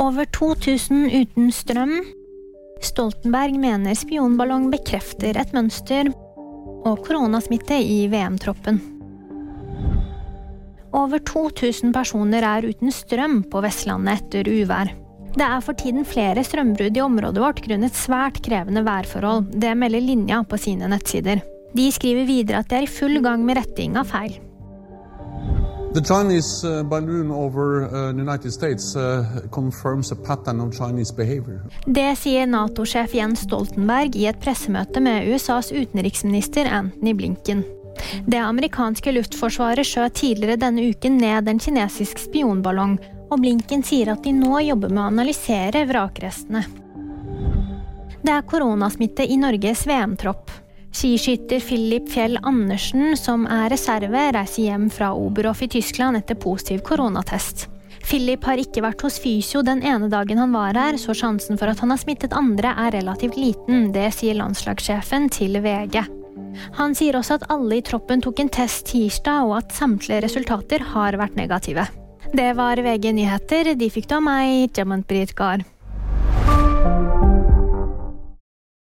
Over 2000 uten strøm. Stoltenberg mener spionballong bekrefter et mønster. Og koronasmitte i VM-troppen. Over 2000 personer er uten strøm på Vestlandet etter uvær. Det er for tiden flere strømbrudd i området vårt grunnet svært krevende værforhold. Det melder Linja på sine nettsider. De skriver videre at de er i full gang med retting av feil. The Chinese uh, balloon over uh, the United States uh, confirms a pattern of Chinese behavior. Det sier Nato-sjef Jens Stoltenberg i et pressemøte med USAs utenriksminister Anthony Blinken. Det amerikanske luftforsvaret skjøt tidligere denne uken ned en kinesisk spionballong, og Blinken sier at de nå jobber med å analysere vrakrestene. Det er koronasmitte i Norges VM-tropp. Skiskytter Philip Fjell Andersen, som er reserve, reiser hjem fra Oberhof i Tyskland etter positiv koronatest. Philip har ikke vært hos fysio den ene dagen han var her, så sjansen for at han har smittet andre er relativt liten. Det sier landslagssjefen til VG. Han sier også at alle i troppen tok en test tirsdag, og at samtlige resultater har vært negative. Det var VG nyheter. De fikk du av meg, Jamantbrit Gahr.